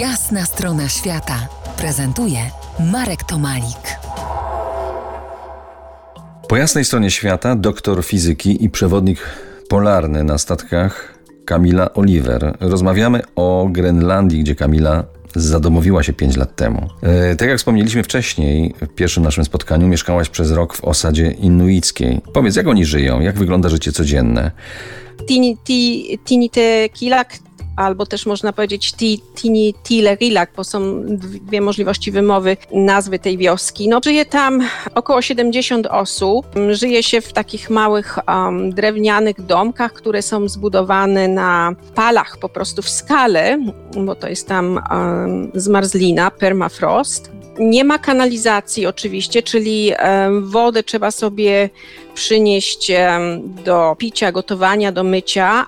Jasna strona świata prezentuje Marek Tomalik. Po jasnej stronie świata doktor fizyki i przewodnik polarny na statkach Kamila Oliver. Rozmawiamy o Grenlandii, gdzie Kamila zadomowiła się 5 lat temu. E, tak jak wspomnieliśmy wcześniej, w pierwszym naszym spotkaniu mieszkałaś przez rok w osadzie inuickiej. Powiedz, jak oni żyją? Jak wygląda życie codzienne? Tini, ti, tini te kilak albo też można powiedzieć Tini Tile Rilak, bo są dwie możliwości wymowy nazwy tej wioski. No, żyje tam około 70 osób. Żyje się w takich małych um, drewnianych domkach, które są zbudowane na palach, po prostu w skale, bo to jest tam um, zmarzlina, permafrost. Nie ma kanalizacji oczywiście, czyli wodę trzeba sobie przynieść do picia, gotowania, do mycia,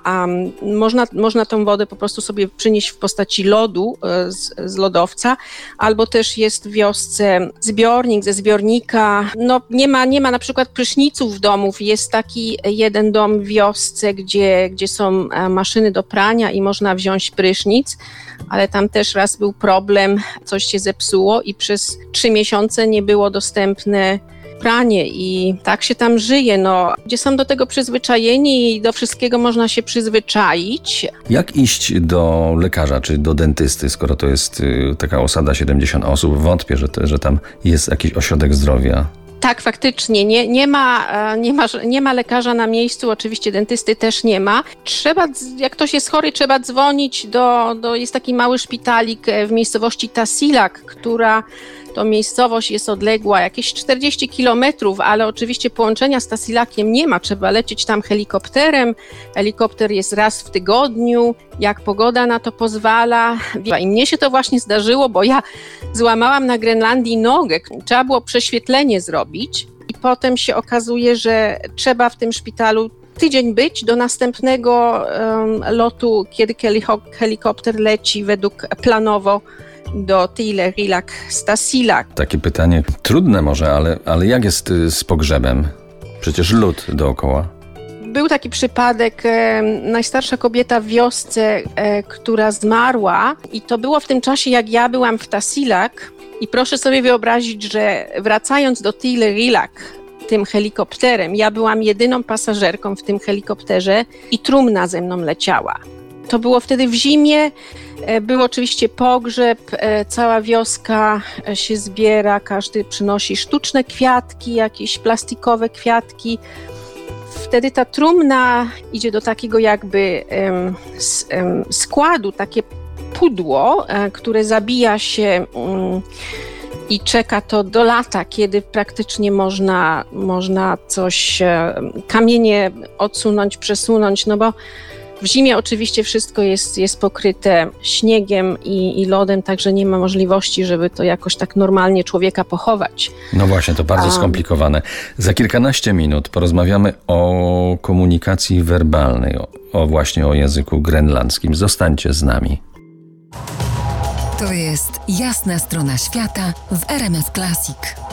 można, można tą wodę po prostu sobie przynieść w postaci lodu e, z, z lodowca, albo też jest w wiosce zbiornik ze zbiornika. No, nie, ma, nie ma na przykład pryszniców domów. Jest taki jeden dom w wiosce, gdzie, gdzie są e, maszyny do prania i można wziąć prysznic, ale tam też raz był problem, coś się zepsuło i przez trzy miesiące nie było dostępne pranie i tak się tam żyje. No, gdzie są do tego przyzwyczajeni i do wszystkiego można się przyzwyczaić. Jak iść do lekarza czy do dentysty, skoro to jest y, taka osada 70 osób? Wątpię, że, to, że tam jest jakiś ośrodek zdrowia. Tak, faktycznie. Nie, nie, ma, e, nie, ma, nie ma lekarza na miejscu, oczywiście dentysty też nie ma. Trzeba, jak ktoś jest chory, trzeba dzwonić do, do jest taki mały szpitalik e, w miejscowości Tasilak, która to miejscowość jest odległa jakieś 40 kilometrów, ale oczywiście połączenia z Tasilakiem nie ma. Trzeba lecieć tam helikopterem. Helikopter jest raz w tygodniu, jak pogoda na to pozwala. I mnie się to właśnie zdarzyło, bo ja złamałam na Grenlandii nogę. Trzeba było prześwietlenie zrobić. I potem się okazuje, że trzeba w tym szpitalu tydzień być do następnego um, lotu, kiedy helikopter leci według planowo do Tile Rilak Stasilak. Takie pytanie trudne może, ale, ale jak jest y, z pogrzebem? Przecież lód dookoła. Był taki przypadek, e, najstarsza kobieta w wiosce, e, która zmarła i to było w tym czasie, jak ja byłam w Tasilak i proszę sobie wyobrazić, że wracając do Tile Rilak, tym helikopterem, ja byłam jedyną pasażerką w tym helikopterze i trumna ze mną leciała. To było wtedy w zimie, e, był oczywiście pogrzeb, e, cała wioska e, się zbiera, każdy przynosi sztuczne kwiatki, jakieś plastikowe kwiatki. Wtedy ta trumna idzie do takiego jakby składu, takie pudło, które zabija się mm, i czeka to do lata, kiedy praktycznie można, można coś, kamienie odsunąć, przesunąć, no bo w zimie oczywiście wszystko jest, jest pokryte śniegiem i, i lodem, także nie ma możliwości, żeby to jakoś tak normalnie człowieka pochować. No właśnie, to bardzo skomplikowane. Za kilkanaście minut porozmawiamy o komunikacji werbalnej, o, o właśnie o języku grenlandzkim. Zostańcie z nami. To jest jasna strona świata w RMS Classic.